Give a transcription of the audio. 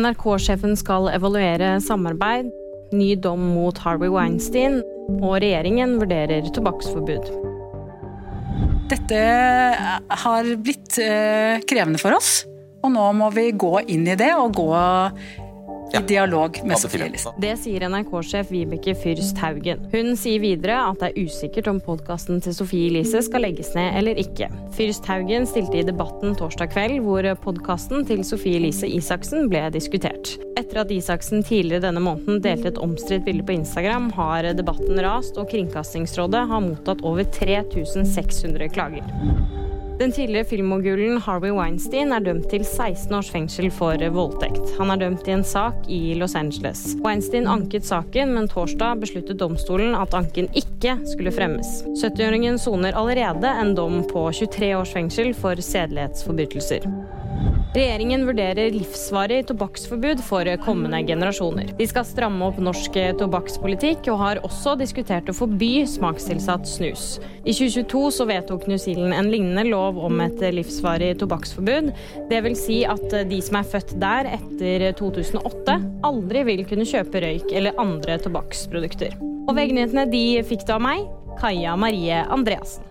NRK-sjefen skal evaluere samarbeid, ny dom mot Harvey Weinstein, og regjeringen vurderer tobakksforbud. Dette har blitt eh, krevende for oss, og nå må vi gå inn i det og gå i dialog med Sofie Elise. Det sier NRK-sjef Vibeke Fyrst Haugen. Hun sier videre at det er usikkert om podkasten til Sofie Elise skal legges ned eller ikke. Fyrst Haugen stilte i Debatten torsdag kveld, hvor podkasten til Sofie Elise Isaksen ble diskutert. Etter at Isaksen tidligere denne måneden delte et omstridt bilde på Instagram, har debatten rast, og Kringkastingsrådet har mottatt over 3600 klager. Den tidligere filmmogulen Harvey Weinstein er dømt til 16 års fengsel for voldtekt. Han er dømt i en sak i Los Angeles. Weinstein anket saken, men torsdag besluttet domstolen at anken ikke skulle fremmes. 70-åringen soner allerede en dom på 23 års fengsel for sedelighetsforbrytelser. Regjeringen vurderer livsvarig tobakksforbud for kommende generasjoner. De skal stramme opp norsk tobakkspolitikk, og har også diskutert å forby smakstilsatt snus. I 2022 så vedtok New Zealand en lignende lov om et livsvarig tobakksforbud. Det vil si at de som er født der etter 2008, aldri vil kunne kjøpe røyk eller andre tobakksprodukter. Og VG-nyhetene de fikk du av meg, Kaja Marie Andreassen.